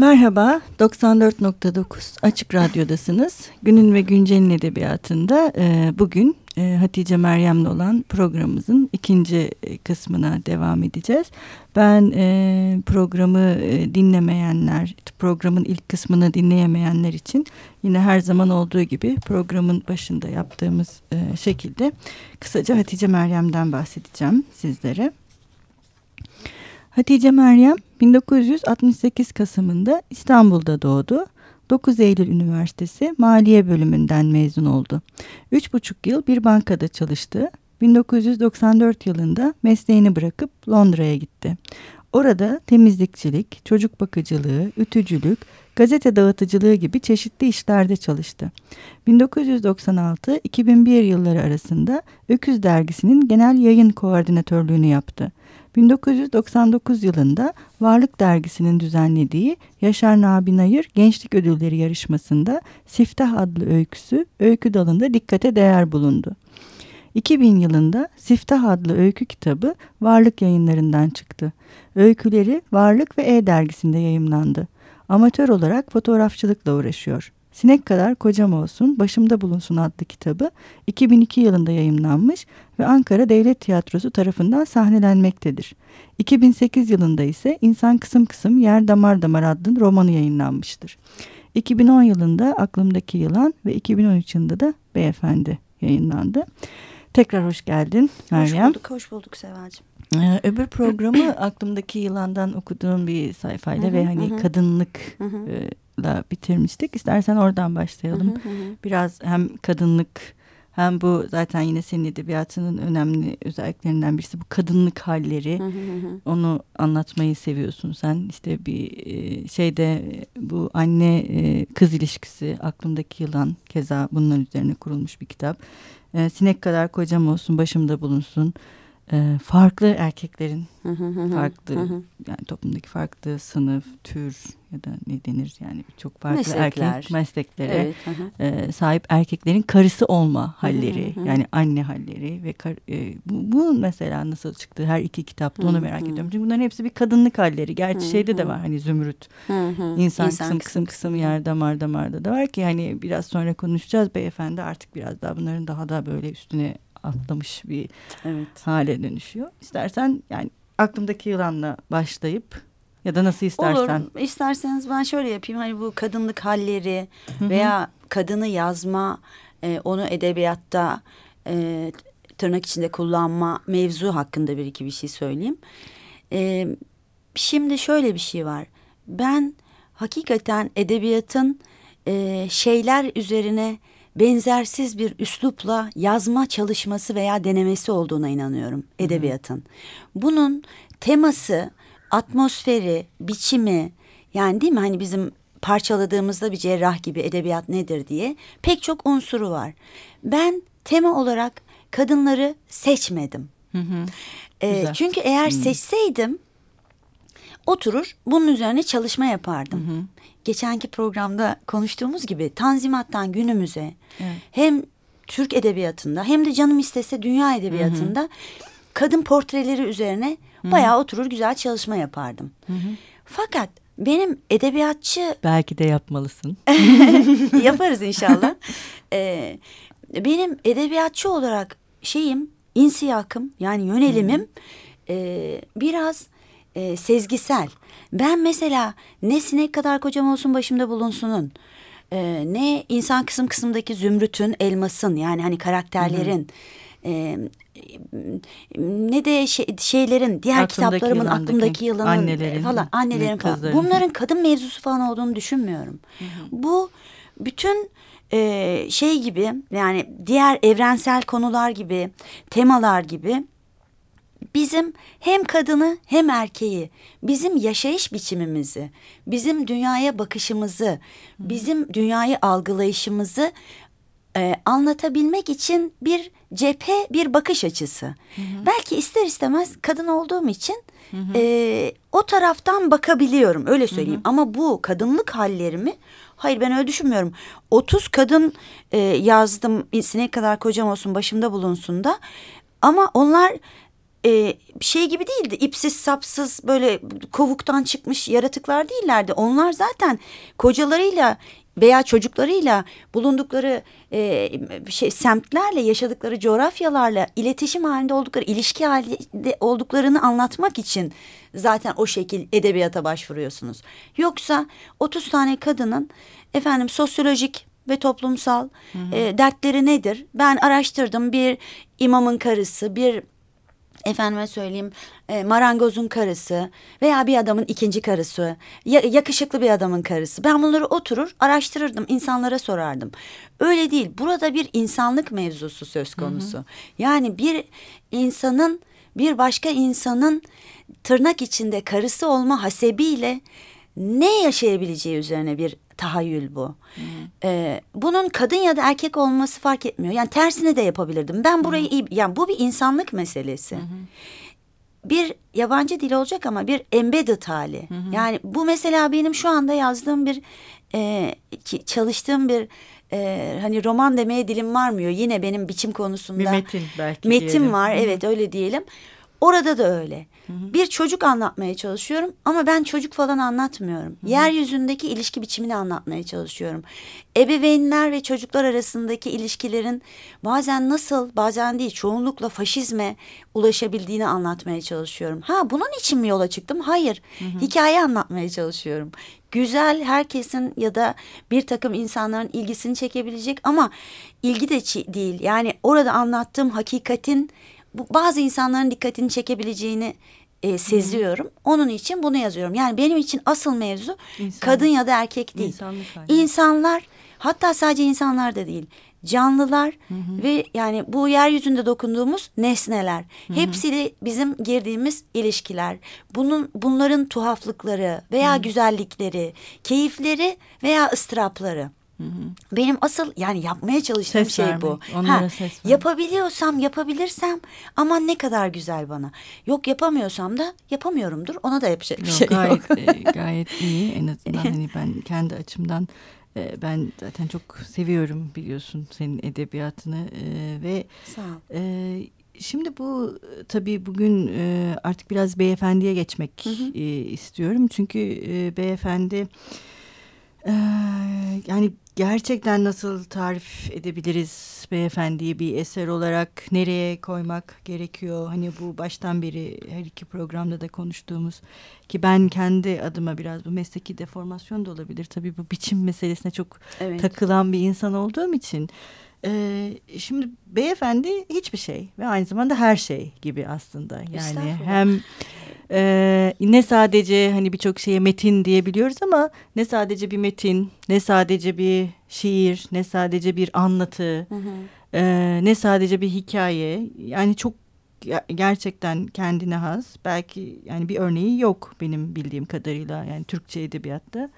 Merhaba, 94.9 Açık Radyo'dasınız. Günün ve Güncel'in edebiyatında e, bugün e, Hatice Meryem'le olan programımızın ikinci e, kısmına devam edeceğiz. Ben e, programı e, dinlemeyenler, programın ilk kısmını dinleyemeyenler için yine her zaman olduğu gibi programın başında yaptığımız e, şekilde kısaca Hatice Meryem'den bahsedeceğim sizlere. Hatice Meryem 1968 Kasım'ında İstanbul'da doğdu. 9 Eylül Üniversitesi Maliye Bölümünden mezun oldu. 3,5 yıl bir bankada çalıştı. 1994 yılında mesleğini bırakıp Londra'ya gitti. Orada temizlikçilik, çocuk bakıcılığı, ütücülük, gazete dağıtıcılığı gibi çeşitli işlerde çalıştı. 1996-2001 yılları arasında Öküz Dergisi'nin genel yayın koordinatörlüğünü yaptı. 1999 yılında Varlık Dergisi'nin düzenlediği Yaşar Nabi Nayır Gençlik Ödülleri yarışmasında Siftah adlı öyküsü öykü dalında dikkate değer bulundu. 2000 yılında Siftah adlı öykü kitabı Varlık yayınlarından çıktı. Öyküleri Varlık ve E dergisinde yayımlandı. Amatör olarak fotoğrafçılıkla uğraşıyor. Sinek kadar kocam olsun, başımda bulunsun adlı kitabı 2002 yılında yayımlanmış ve Ankara Devlet Tiyatrosu tarafından sahnelenmektedir. 2008 yılında ise İnsan Kısım Kısım Yer Damar Damar adlı romanı yayınlanmıştır. 2010 yılında Aklımdaki Yılan ve 2013 yılında da Beyefendi yayınlandı. Tekrar hoş geldin Meryem. Hoş bulduk, hoş bulduk Sevacığım. Ee, öbür programı aklımdaki yılandan okuduğum bir sayfayla ve hani kadınlıkla bitirmiştik. İstersen oradan başlayalım. Biraz hem kadınlık hem bu zaten yine senin edebiyatının önemli özelliklerinden birisi bu kadınlık halleri. Onu anlatmayı seviyorsun sen. İşte bir şeyde bu anne kız ilişkisi aklımdaki yılan keza bunların üzerine kurulmuş bir kitap. Sinek kadar kocam olsun başımda bulunsun e, farklı erkeklerin farklı yani toplumdaki farklı sınıf, tür ya da ne denir yani çok farklı Meslekler. erkek mesleklere evet, e, sahip erkeklerin karısı olma halleri yani anne halleri ve kar, e, bu, bu mesela nasıl çıktı? Her iki kitapta onu merak ediyorum. Çünkü bunların hepsi bir kadınlık halleri. Gerçi şeyde de var hani zümrüt. İnsan, insan kısım kısım kısım. yer damar damarda da var ki hani biraz sonra konuşacağız. Beyefendi artık biraz daha bunların daha da böyle üstüne atlamış bir evet. hale dönüşüyor. İstersen yani aklımdaki yılanla başlayıp ya da nasıl istersen. Olur. İsterseniz ben şöyle yapayım. Hani bu kadınlık halleri veya kadını yazma, e, onu edebiyatta e, tırnak içinde kullanma mevzu hakkında bir iki bir şey söyleyeyim. E, şimdi şöyle bir şey var. Ben hakikaten edebiyatın e, şeyler üzerine benzersiz bir üslupla yazma çalışması veya denemesi olduğuna inanıyorum edebiyatın. Bunun teması, atmosferi, biçimi yani değil mi hani bizim parçaladığımızda bir cerrah gibi edebiyat nedir diye pek çok unsuru var. Ben tema olarak kadınları seçmedim. Hı hı. Ee, çünkü eğer hı. seçseydim oturur bunun üzerine çalışma yapardım. Hı hı geçenki programda konuştuğumuz gibi Tanzimat'tan günümüze evet. hem Türk edebiyatında hem de canım istese dünya edebiyatında hı hı. kadın portreleri üzerine hı hı. bayağı oturur güzel çalışma yapardım. Hı hı. Fakat benim edebiyatçı... Belki de yapmalısın. Yaparız inşallah. ee, benim edebiyatçı olarak şeyim, insiyakım yani yönelimim e, biraz e, sezgisel. Ben mesela ne sinek kadar kocam olsun başımda bulunsunun e, ne insan kısım kısımdaki zümrütün elmasın yani hani karakterlerin E, ne de şey, şeylerin diğer aklımdaki kitaplarımın yılandaki, aklımdaki yılanın annelerin, falan annelerin falan bunların kadın mevzusu falan olduğunu düşünmüyorum. Hı hı. Bu bütün e, şey gibi yani diğer evrensel konular gibi temalar gibi bizim hem kadını hem erkeği, bizim yaşayış biçimimizi, bizim dünyaya bakışımızı, bizim dünyayı algılayışımızı e, anlatabilmek için bir cephe, bir bakış açısı. Hı hı. Belki ister istemez kadın olduğum için hı hı. E, o taraftan bakabiliyorum öyle söyleyeyim. Hı hı. Ama bu kadınlık hallerimi hayır ben öyle düşünmüyorum. 30 kadın e, yazdım sinek kadar kocam olsun başımda bulunsun da ama onlar e, şey gibi değildi. İpsiz sapsız böyle kovuktan çıkmış yaratıklar değillerdi. Onlar zaten kocalarıyla veya çocuklarıyla bulundukları e, şey semtlerle yaşadıkları coğrafyalarla iletişim halinde oldukları ilişki halinde olduklarını anlatmak için zaten o şekil edebiyata başvuruyorsunuz. Yoksa 30 tane kadının efendim sosyolojik ve toplumsal hı hı. E, dertleri nedir? Ben araştırdım bir imamın karısı, bir efendime söyleyeyim e, marangozun karısı veya bir adamın ikinci karısı ya, yakışıklı bir adamın karısı. Ben bunları oturur araştırırdım insanlara sorardım. Öyle değil burada bir insanlık mevzusu söz konusu hı. hı. yani bir insanın bir başka insanın tırnak içinde karısı olma hasebiyle ne yaşayabileceği üzerine bir tahayyül bu. Hmm. Ee, bunun kadın ya da erkek olması fark etmiyor. Yani tersine de yapabilirdim. Ben burayı hmm. iyi, yani bu bir insanlık meselesi. Hmm. Bir yabancı dil olacak ama bir embedded hali. Hmm. Yani bu mesela benim şu anda yazdığım bir e, çalıştığım bir e, hani roman demeye dilim varmıyor. Yine benim biçim konusunda. Bir metin belki Metin diyelim. var evet öyle diyelim. Orada da öyle. Bir çocuk anlatmaya çalışıyorum ama ben çocuk falan anlatmıyorum. Hı hı. Yeryüzündeki ilişki biçimini anlatmaya çalışıyorum. Ebeveynler ve çocuklar arasındaki ilişkilerin bazen nasıl, bazen değil, çoğunlukla faşizme ulaşabildiğini anlatmaya çalışıyorum. Ha bunun için mi yola çıktım? Hayır. Hı hı. Hikaye anlatmaya çalışıyorum. Güzel, herkesin ya da bir takım insanların ilgisini çekebilecek ama ilgi de değil. Yani orada anlattığım hakikatin bu, bazı insanların dikkatini çekebileceğini e, seziyorum. Hı. Onun için bunu yazıyorum. Yani benim için asıl mevzu İnsan. kadın ya da erkek değil. İnsanlar hatta sadece insanlar da değil. Canlılar hı hı. ve yani bu yeryüzünde dokunduğumuz nesneler. Hı hı. Hepsi bizim girdiğimiz ilişkiler. Bunun bunların tuhaflıkları veya hı. güzellikleri, keyifleri veya ıstırapları. Benim asıl yani yapmaya çalıştığım ses şey vermek, bu. Ha, ses yapabiliyorsam yapabilirsem aman ne kadar güzel bana. Yok yapamıyorsam da yapamıyorumdur. Ona da yapacak bir yok, şey gayet, yok. e, gayet iyi en azından hani ben kendi açımdan e, ben zaten çok seviyorum biliyorsun senin edebiyatını e, ve Sağ ol. E, Şimdi bu tabii bugün e, artık biraz beyefendiye geçmek hı hı. E, istiyorum. Çünkü e, beyefendi e, yani gerçekten nasıl tarif edebiliriz beyefendiyi bir eser olarak nereye koymak gerekiyor? Hani bu baştan beri her iki programda da konuştuğumuz ki ben kendi adıma biraz bu mesleki deformasyon da olabilir. Tabii bu biçim meselesine çok evet. takılan bir insan olduğum için. Ee, şimdi beyefendi hiçbir şey ve aynı zamanda her şey gibi aslında. Yani hem ee, ne sadece hani birçok şeye metin diyebiliyoruz ama ne sadece bir metin, ne sadece bir şiir, ne sadece bir anlatı, hı hı. E, ne sadece bir hikaye. Yani çok gerçekten kendine has. Belki yani bir örneği yok benim bildiğim kadarıyla yani Türkçe edebiyatta.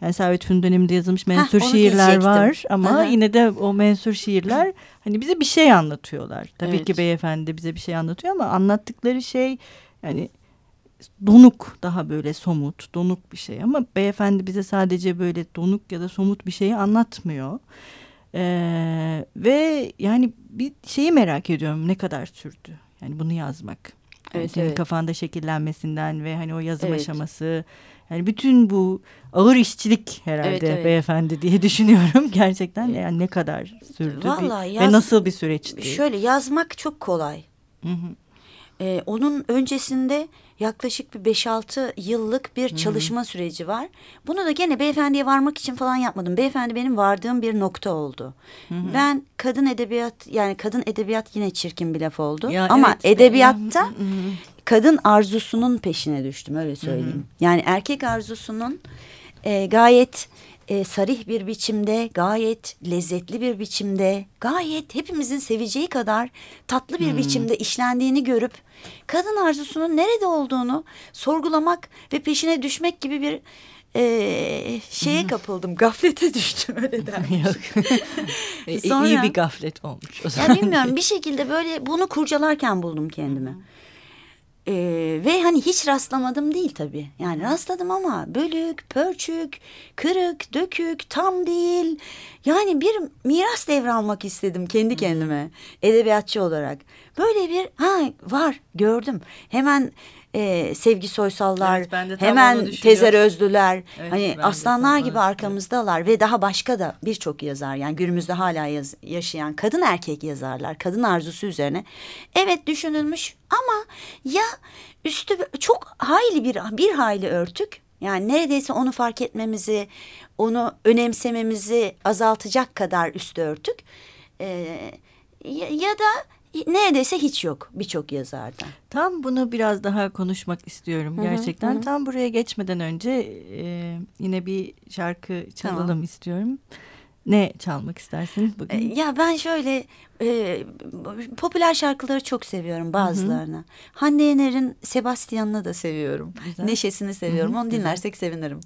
Yani Servet Fünun döneminde yazılmış mensur Heh, şiirler var ama Hı-hı. yine de o mensur şiirler hani bize bir şey anlatıyorlar. Tabii evet. ki beyefendi bize bir şey anlatıyor ama anlattıkları şey yani donuk daha böyle somut donuk bir şey ama beyefendi bize sadece böyle donuk ya da somut bir şeyi anlatmıyor. Ee, ve yani bir şeyi merak ediyorum ne kadar sürdü yani bunu yazmak. Yani evet, senin evet. kafanda şekillenmesinden ve hani o yazım evet. aşaması yani bütün bu ağır işçilik herhalde evet, evet. beyefendi diye düşünüyorum gerçekten yani ne kadar sürdü Vallahi bir, yaz, ve nasıl bir süreçti? Şöyle yazmak çok kolay. Hı hı. Ee, onun öncesinde yaklaşık bir 5-6 yıllık bir çalışma Hı -hı. süreci var. Bunu da gene beyefendiye varmak için falan yapmadım. Beyefendi benim vardığım bir nokta oldu. Hı -hı. Ben kadın edebiyat yani kadın edebiyat yine çirkin bir laf oldu. Ya, Ama evet, edebiyatta Hı -hı. kadın arzusunun peşine düştüm öyle söyleyeyim. Hı -hı. Yani erkek arzusunun e, gayet e, sarih bir biçimde, gayet lezzetli bir biçimde, gayet hepimizin seveceği kadar tatlı bir hmm. biçimde işlendiğini görüp kadın arzusunun nerede olduğunu sorgulamak ve peşine düşmek gibi bir e, şeye kapıldım. Gaflete düştüm öyle dermiş. Sonra, İyi bir gaflet olmuş o zaman. Yani bilmiyorum bir şekilde böyle bunu kurcalarken buldum kendimi. Ee, ve hani hiç rastlamadım değil tabii. Yani rastladım ama bölük, pörçük, kırık, dökük, tam değil. Yani bir miras devralmak istedim kendi kendime edebiyatçı olarak. Böyle bir ha var gördüm. Hemen e, Sevgi Soysallar, Evet, hemen Tezer Özlüler, Evet, hani aslanlar gibi arkamızdalar ve daha başka da birçok yazar yani günümüzde hala yaz, yaşayan kadın erkek yazarlar, kadın arzusu üzerine. Evet düşünülmüş ama ya üstü çok hayli bir bir hayli örtük. Yani neredeyse onu fark etmemizi, onu önemsememizi azaltacak kadar üstü örtük. Ee, ya, ya da neredeyse hiç yok birçok yazardan. Tam bunu biraz daha konuşmak istiyorum gerçekten. Hı hı. Tam buraya geçmeden önce e, yine bir şarkı çalalım tamam. istiyorum. Ne çalmak istersin bugün? Ya ben şöyle e, popüler şarkıları çok seviyorum bazılarını. Hı hı. Hande Yener'in Sebastian'ını da seviyorum. Güzel. Neşesini seviyorum. Hı hı. Onu dinlersek sevinirim.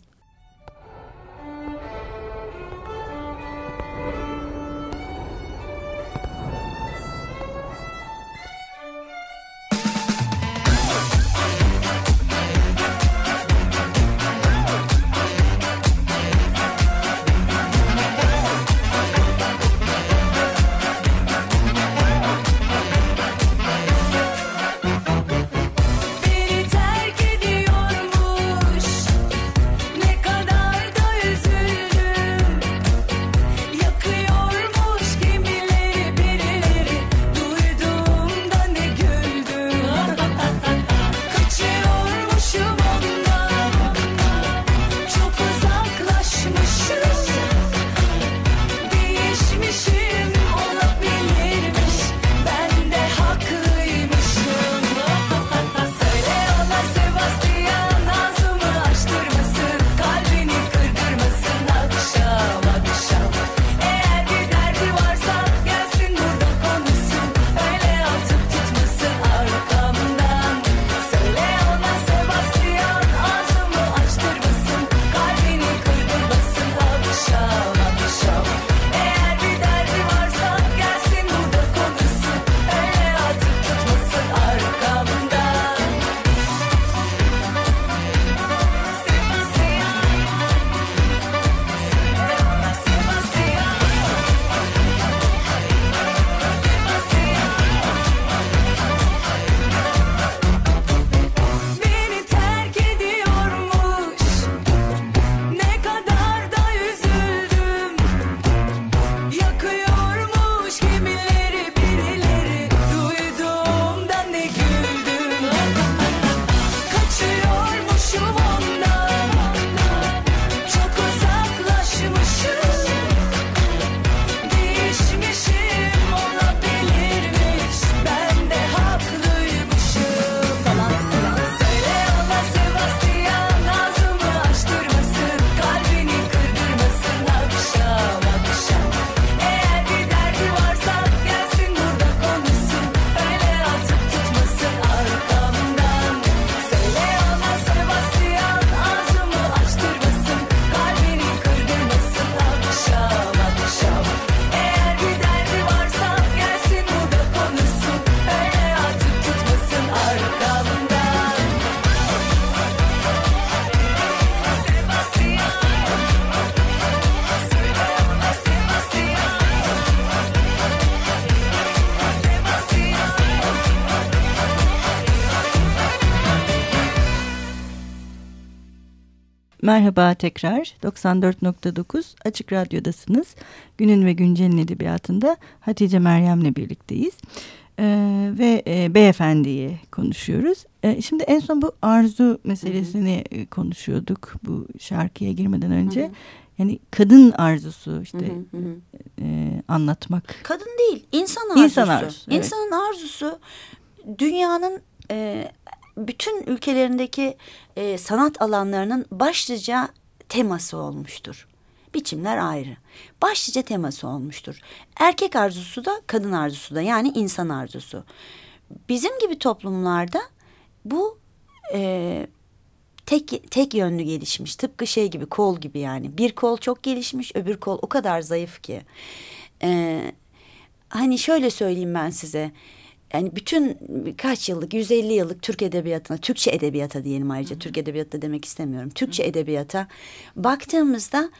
Merhaba tekrar 94.9 Açık Radyo'dasınız. Günün ve Güncel'in edebiyatında Hatice Meryem'le birlikteyiz. Ee, ve e, beyefendiyi konuşuyoruz. Ee, şimdi en son bu arzu meselesini hı hı. konuşuyorduk bu şarkıya girmeden önce. Hı hı. Yani kadın arzusu işte hı hı hı. E, anlatmak. Kadın değil insan arzusu. İnsan arzusu. Evet. İnsanın arzusu dünyanın e, bütün ülkelerindeki e, sanat alanlarının başlıca teması olmuştur. Biçimler ayrı. Başlıca teması olmuştur. Erkek arzusu da kadın arzusu da yani insan arzusu. Bizim gibi toplumlarda bu e, tek tek yönlü gelişmiş. Tıpkı şey gibi kol gibi yani. Bir kol çok gelişmiş öbür kol o kadar zayıf ki. E, hani şöyle söyleyeyim ben size yani bütün kaç yıllık 150 yıllık Türk edebiyatına Türkçe edebiyata diyelim ayrıca Türk edebiyatı demek istemiyorum. Türkçe edebiyata baktığımızda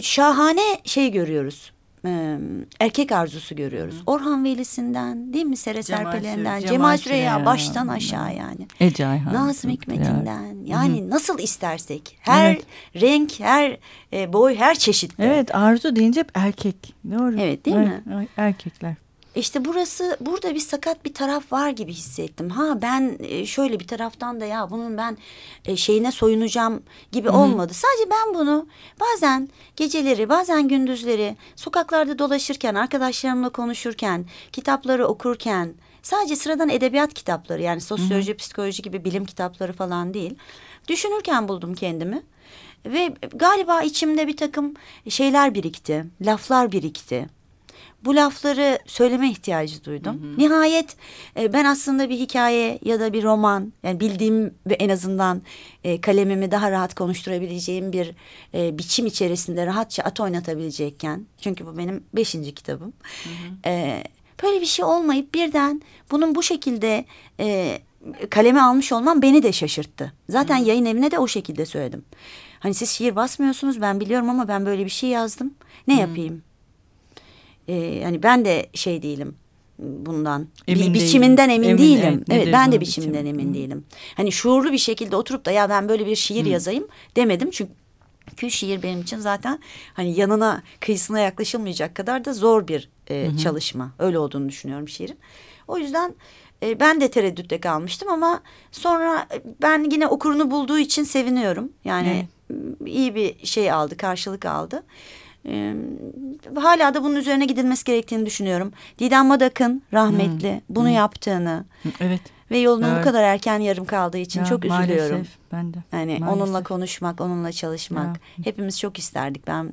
şahane şey görüyoruz. Ee, erkek arzusu görüyoruz. Hı. Orhan Veli'sinden değil mi Sere Cemal, Cemal Süreyya baştan aşağı yani. Ece Ayhan. Nazım Hikmet'inden yani Hı. nasıl istersek her evet. renk her e, boy her çeşit. Evet arzu deyince hep erkek. Doğru. Evet değil evet, mi? Erkekler. İşte burası burada bir sakat bir taraf var gibi hissettim. Ha ben e, şöyle bir taraftan da ya bunun ben e, şeyine soyunacağım gibi Hı-hı. olmadı. Sadece ben bunu bazen geceleri bazen gündüzleri sokaklarda dolaşırken arkadaşlarımla konuşurken kitapları okurken sadece sıradan edebiyat kitapları yani sosyoloji, Hı-hı. psikoloji gibi bilim kitapları falan değil. Düşünürken buldum kendimi. Ve galiba içimde bir takım şeyler birikti, laflar birikti bu lafları söyleme ihtiyacı duydum. Hı hı. Nihayet e, ben aslında bir hikaye ya da bir roman yani bildiğim ve en azından e, kalemimi daha rahat konuşturabileceğim bir e, biçim içerisinde rahatça at oynatabilecekken çünkü bu benim beşinci kitabım. Hı hı. E, böyle bir şey olmayıp birden bunun bu şekilde e, kaleme almış olmam beni de şaşırttı. Zaten hı. yayın evine de o şekilde söyledim. Hani siz şiir basmıyorsunuz ben biliyorum ama ben böyle bir şey yazdım. Ne hı. yapayım? E, yani ben de şey değilim bundan. Emin bi biçiminden emin, emin değilim. Evet, evet ben de biçiminden biçim. emin değilim. Hani şuurlu bir şekilde oturup da ya ben böyle bir şiir Hı. yazayım demedim. Çünkü şiir benim için zaten hani yanına kıyısına yaklaşılmayacak kadar da zor bir e, çalışma. Öyle olduğunu düşünüyorum şiirin. O yüzden e, ben de tereddütte kalmıştım ama sonra ben yine okurunu bulduğu için seviniyorum. Yani evet. iyi bir şey aldı, karşılık aldı. Ee, hala da bunun üzerine gidilmesi gerektiğini düşünüyorum. Didem Madak'ın rahmetli hmm. bunu hmm. yaptığını. Evet. Ve yolunun evet. bu kadar erken yarım kaldığı için ya, çok üzülüyorum. Maalesef ben de. Yani maalesef. onunla konuşmak, onunla çalışmak. Ya. Hepimiz çok isterdik. Ben e,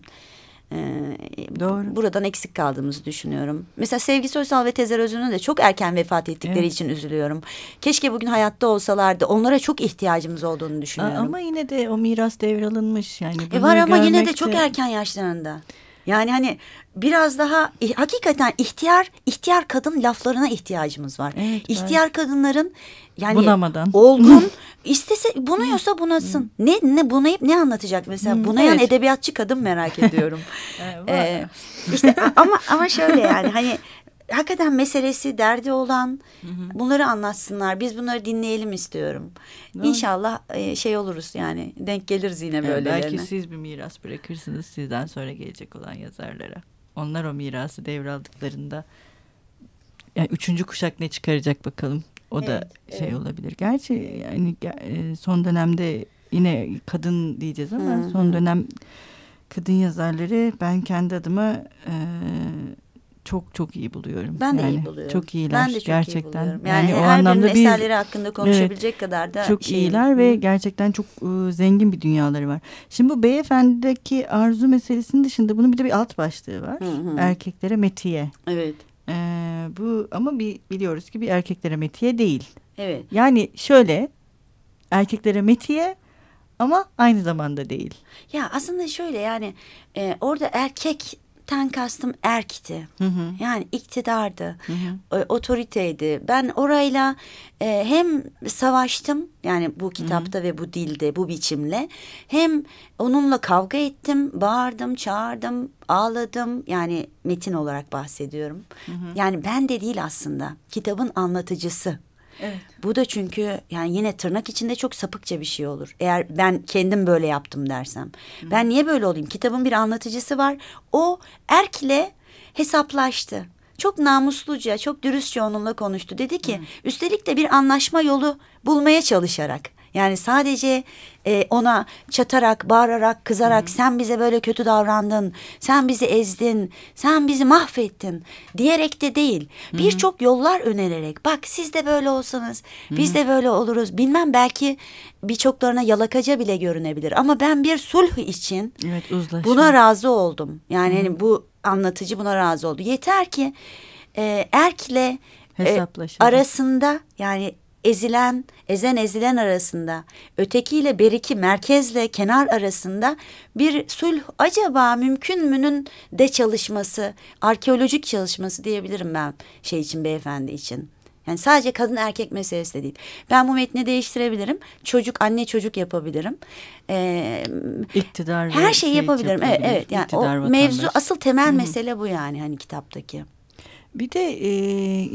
Doğru. buradan eksik kaldığımızı düşünüyorum. Mesela Sevgi Soysal ve Tezer Özün'ün de çok erken vefat ettikleri evet. için üzülüyorum. Keşke bugün hayatta olsalardı. Onlara çok ihtiyacımız olduğunu düşünüyorum. Ama yine de o miras devralınmış yani. E var ama yine de çok erken yaşlarında. Yani hani biraz daha hakikaten ihtiyar ihtiyar kadın laflarına ihtiyacımız var. Evet, ihtiyar evet. kadınların yani Bunamadan. olgun istese bunuyorsa bunasın. ne ne bunayıp ne anlatacak mesela? Bunayan evet. edebiyatçı kadın merak ediyorum. ee, işte ama ama şöyle yani hani hakikaten meselesi derdi olan hı hı. bunları anlatsınlar. Biz bunları dinleyelim istiyorum. Doğru. İnşallah e, şey oluruz yani denk geliriz yine evet, böylelerine. Belki siz bir miras bırakırsınız sizden sonra gelecek olan yazarlara. Onlar o mirası devraldıklarında yani üçüncü kuşak ne çıkaracak bakalım. O evet, da şey evet. olabilir. Gerçi yani e, son dönemde yine kadın diyeceğiz ama hı hı. son dönem kadın yazarları ben kendi adıma e, çok çok iyi buluyorum. Ben de yani, iyi buluyorum. Çok iyiler ben de çok gerçekten. Iyi buluyorum. Yani, yani o her anlamda bir eserleri hakkında konuşabilecek evet, kadar da çok şeyim. iyiler ve gerçekten çok e, zengin bir dünyaları var. Şimdi bu beyefendideki arzu meselesinin dışında bunun bir de bir alt başlığı var. Hı hı. Erkeklere metiye. Evet. Ee, bu ama bir biliyoruz ki bir erkeklere metiye değil. Evet. Yani şöyle erkeklere metiye ama aynı zamanda değil. Ya aslında şöyle yani e, orada erkek ten kastım erkti. Hı hı. Yani iktidardı. Hı hı. E, otoriteydi. Ben orayla e, hem savaştım yani bu kitapta hı hı. ve bu dilde bu biçimle hem onunla kavga ettim, bağırdım, çağırdım, ağladım. Yani metin olarak bahsediyorum. Hı hı. Yani ben de değil aslında. Kitabın anlatıcısı. Evet. Bu da çünkü yani yine tırnak içinde çok sapıkça bir şey olur. Eğer ben kendim böyle yaptım dersem. Hı. Ben niye böyle olayım? Kitabın bir anlatıcısı var. O erkle hesaplaştı. Çok namusluca, çok dürüstçe onunla konuştu. Dedi ki, Hı. üstelik de bir anlaşma yolu bulmaya çalışarak. Yani sadece e, ona çatarak, bağırarak, kızarak Hı. sen bize böyle kötü davrandın, sen bizi ezdin, sen bizi mahvettin diyerek de değil. Birçok yollar önererek bak siz de böyle olsanız, Hı. biz de böyle oluruz. Bilmem belki birçoklarına yalakaca bile görünebilir ama ben bir sulh için evet, buna razı oldum. Yani hani bu anlatıcı buna razı oldu. Yeter ki e, erkle e, arasında yani ezilen, ezen ezilen arasında, ötekiyle beriki merkezle kenar arasında bir sulh acaba mümkün münün de çalışması, arkeolojik çalışması diyebilirim ben şey için beyefendi için. Yani sadece kadın erkek meselesi de değil. Ben bu metni değiştirebilirim. Çocuk anne çocuk yapabilirim. Ee, İktidar her şeyi şey yapabilirim. Evet, evet. Yani o vatandaş. mevzu asıl temel Hı-hı. mesele bu yani hani kitaptaki. Bir de e,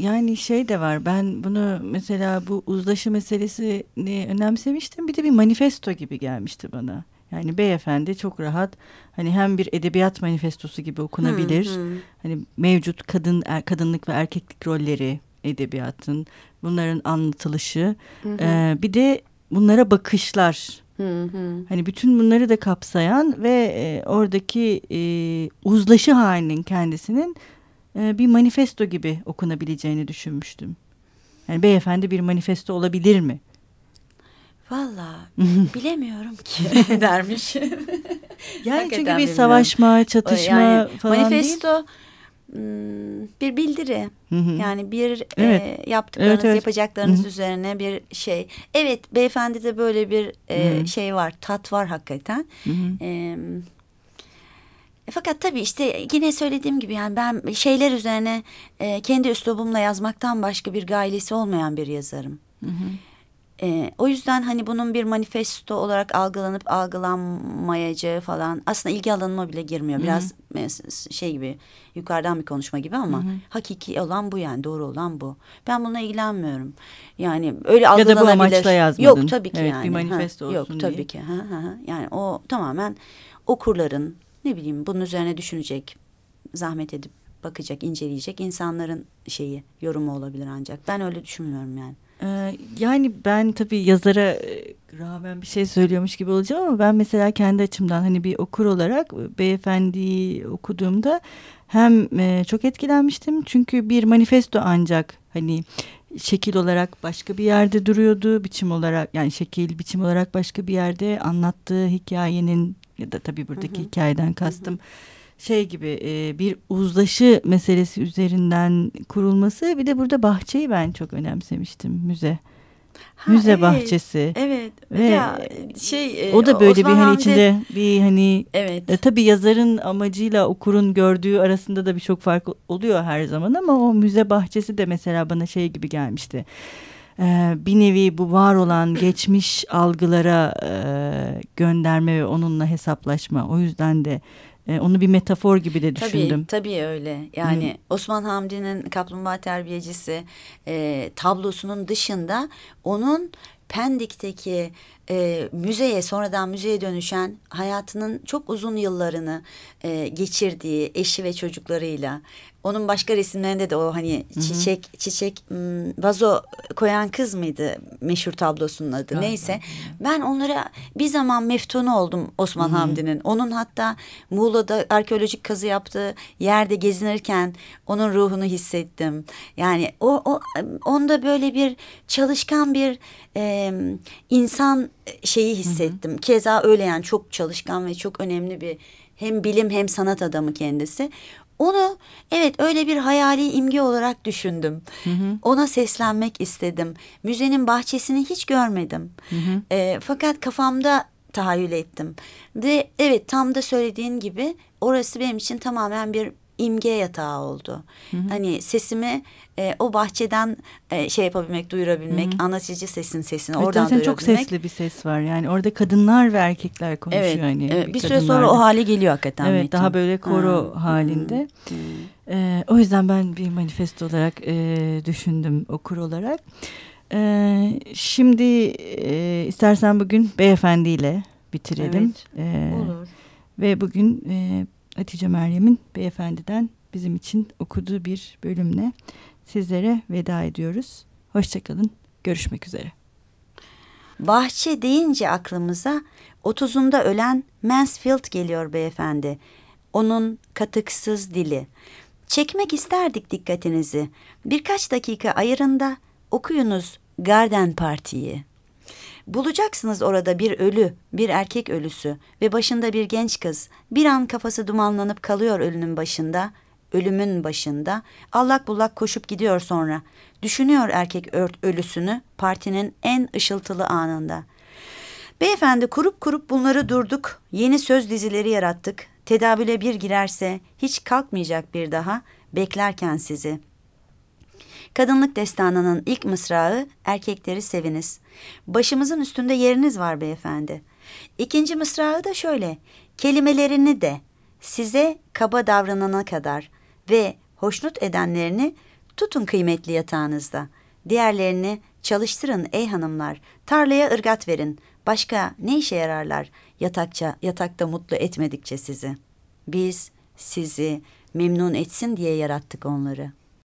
yani şey de var ben bunu mesela bu uzlaşı meselesini önemsemiştim bir de bir manifesto gibi gelmişti bana. Yani beyefendi çok rahat hani hem bir edebiyat manifestosu gibi okunabilir. Hı hı. Hani mevcut kadın er, kadınlık ve erkeklik rolleri edebiyatın bunların anlatılışı. Hı hı. E, bir de bunlara bakışlar. Hı hı. Hani bütün bunları da kapsayan ve e, oradaki e, uzlaşı halinin kendisinin e, bir manifesto gibi okunabileceğini düşünmüştüm. Yani beyefendi bir manifesto olabilir mi? Valla bilemiyorum ki dermiş. yani çünkü bir savaşma, çatışma yani, falan manifesto, değil. Hmm, bir bildiri. Yani bir evet. e, yaptıklarınız, evet, evet. yapacaklarınız Hı -hı. üzerine bir şey. Evet, beyefendi de böyle bir e, şey var, tat var hakikaten. Hı -hı. E, fakat tabii işte yine söylediğim gibi yani ben şeyler üzerine e, kendi üslubumla yazmaktan başka bir gailesi olmayan bir yazarım. Hı hı. E, o yüzden hani bunun bir manifesto olarak algılanıp algılanmayacağı falan aslında ilgi alanıma bile girmiyor. Biraz Hı -hı. şey gibi yukarıdan bir konuşma gibi ama Hı -hı. hakiki olan bu yani doğru olan bu. Ben bununla ilgilenmiyorum. Yani öyle algılanabilir. Ya da bu amaçla yazmadın. Yok tabii ki evet, yani. Bir manifesto ha, olsun Yok diye. tabii ki. Ha, ha, ha. Yani o tamamen okurların ne bileyim bunun üzerine düşünecek, zahmet edip bakacak, inceleyecek insanların şeyi, yorumu olabilir ancak. Ben öyle düşünmüyorum yani. Ee, yani ben tabii yazara e, rağmen bir şey söylüyormuş gibi olacağım ama ben mesela kendi açımdan hani bir okur olarak beyefendiyi okuduğumda hem e, çok etkilenmiştim çünkü bir manifesto ancak hani şekil olarak başka bir yerde duruyordu biçim olarak yani şekil biçim olarak başka bir yerde anlattığı hikayenin ya da tabii buradaki hı hı. hikayeden kastım. Hı hı şey gibi e, bir uzlaşı meselesi üzerinden kurulması bir de burada bahçeyi ben çok önemsemiştim müze. Ha, müze evet, bahçesi. Evet. Ve ya şey e, o da böyle Osman bir hani Hamdi, içinde bir hani evet. E, tabii yazarın amacıyla okurun gördüğü arasında da birçok fark oluyor her zaman ama o müze bahçesi de mesela bana şey gibi gelmişti. Ee, bir nevi bu var olan geçmiş algılara e, gönderme ve onunla hesaplaşma. O yüzden de e, onu bir metafor gibi de düşündüm. Tabii, tabii öyle. Yani hmm. Osman Hamdi'nin Kaplumbağa Terbiyecisi e, tablosunun dışında onun Pendik'teki e, müzeye sonradan müzeye dönüşen hayatının çok uzun yıllarını e, geçirdiği eşi ve çocuklarıyla onun başka resimlerinde de o hani Hı -hı. çiçek çiçek vazo koyan kız mıydı meşhur tablosunun adı Hı neyse. Ben onlara bir zaman meftunu oldum Osman Hamdi'nin. Onun hatta Muğla'da arkeolojik kazı yaptığı yerde gezinirken onun ruhunu hissettim. Yani o, o onda böyle bir çalışkan bir e, insan şeyi hissettim. Hı -hı. Keza öyle yani çok çalışkan ve çok önemli bir hem bilim hem sanat adamı kendisi. Onu evet öyle bir hayali imge olarak düşündüm. Hı hı. Ona seslenmek istedim. Müzenin bahçesini hiç görmedim. Hı hı. E, fakat kafamda tahayyül ettim. Ve evet tam da söylediğin gibi orası benim için tamamen bir imge yatağı oldu. Hı hı. Hani sesimi e, o bahçeden e, şey yapabilmek, duyurabilmek, hı hı. anlatıcı sesin sesini evet, oradan duyurabilmek. çok sesli bir ses var. Yani orada kadınlar ve erkekler konuşuyor. Evet, hani evet bir, bir süre sonra o hale geliyor hakikaten. Evet, Metin. daha böyle koro ha. halinde. Hı hı. E, o yüzden ben bir manifesto olarak e, düşündüm okur olarak. E, şimdi e, istersen bugün beyefendiyle bitirelim. Evet, e, olur. Ve bugün e, Hatice Meryem'in beyefendiden bizim için okuduğu bir bölümle sizlere veda ediyoruz. Hoşçakalın. Görüşmek üzere. Bahçe deyince aklımıza otuzunda ölen Mansfield geliyor beyefendi. Onun katıksız dili. Çekmek isterdik dikkatinizi. Birkaç dakika ayırında okuyunuz Garden Parti'yi. Bulacaksınız orada bir ölü, bir erkek ölüsü ve başında bir genç kız. Bir an kafası dumanlanıp kalıyor ölünün başında, ölümün başında. Allak bullak koşup gidiyor sonra. Düşünüyor erkek ölüsünü partinin en ışıltılı anında. Beyefendi kurup kurup bunları durduk. Yeni söz dizileri yarattık. Tedavüle bir girerse hiç kalkmayacak bir daha beklerken sizi.'' Kadınlık destanının ilk mısrağı erkekleri seviniz. Başımızın üstünde yeriniz var beyefendi. İkinci mısrağı da şöyle. Kelimelerini de size kaba davranana kadar ve hoşnut edenlerini tutun kıymetli yatağınızda. Diğerlerini çalıştırın ey hanımlar. Tarlaya ırgat verin. Başka ne işe yararlar yatakça, yatakta mutlu etmedikçe sizi. Biz sizi memnun etsin diye yarattık onları.''